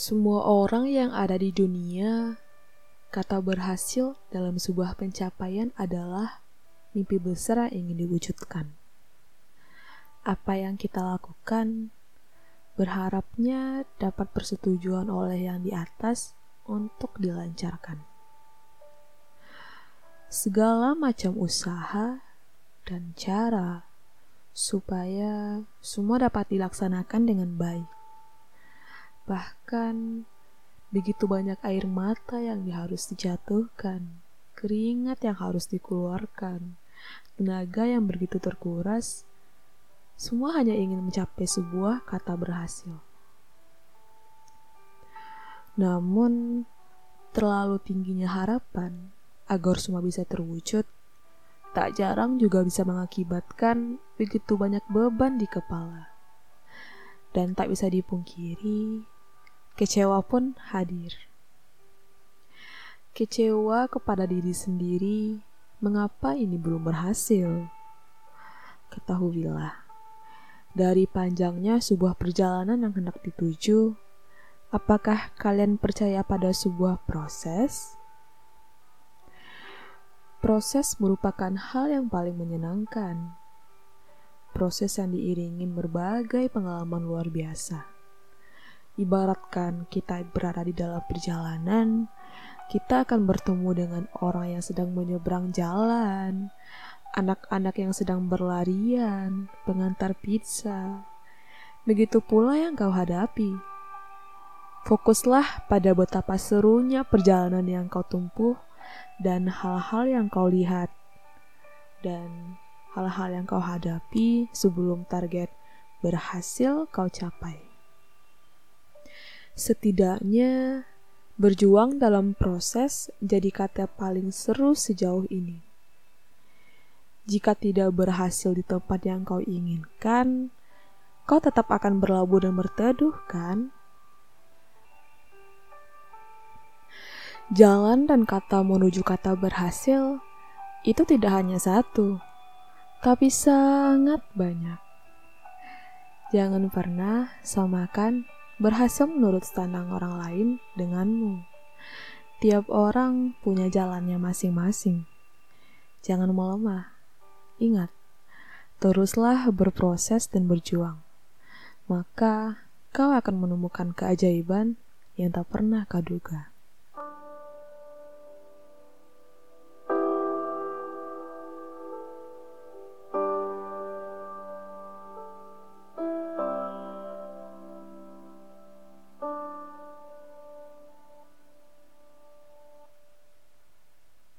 Semua orang yang ada di dunia, kata berhasil dalam sebuah pencapaian adalah mimpi besar yang ingin diwujudkan. Apa yang kita lakukan, berharapnya dapat persetujuan oleh yang di atas untuk dilancarkan. Segala macam usaha dan cara supaya semua dapat dilaksanakan dengan baik Bahkan begitu banyak air mata yang harus dijatuhkan, keringat yang harus dikeluarkan, tenaga yang begitu terkuras, semua hanya ingin mencapai sebuah kata berhasil. Namun, terlalu tingginya harapan agar semua bisa terwujud, tak jarang juga bisa mengakibatkan begitu banyak beban di kepala. Dan tak bisa dipungkiri, Kecewa pun hadir. Kecewa kepada diri sendiri, mengapa ini belum berhasil? Ketahuilah, dari panjangnya sebuah perjalanan yang hendak dituju, apakah kalian percaya pada sebuah proses? Proses merupakan hal yang paling menyenangkan. Proses yang diiringi berbagai pengalaman luar biasa Ibaratkan kita berada di dalam perjalanan, kita akan bertemu dengan orang yang sedang menyeberang jalan, anak-anak yang sedang berlarian, pengantar pizza. Begitu pula yang kau hadapi. Fokuslah pada betapa serunya perjalanan yang kau tempuh dan hal-hal yang kau lihat dan hal-hal yang kau hadapi sebelum target berhasil kau capai. Setidaknya, berjuang dalam proses jadi kata paling seru sejauh ini. Jika tidak berhasil di tempat yang kau inginkan, kau tetap akan berlabuh dan berteduh, kan? Jalan dan kata menuju kata berhasil itu tidak hanya satu, tapi sangat banyak. Jangan pernah samakan berhasil menurut standar orang lain denganmu. Tiap orang punya jalannya masing-masing. Jangan melemah. Ingat, teruslah berproses dan berjuang. Maka kau akan menemukan keajaiban yang tak pernah kau duga.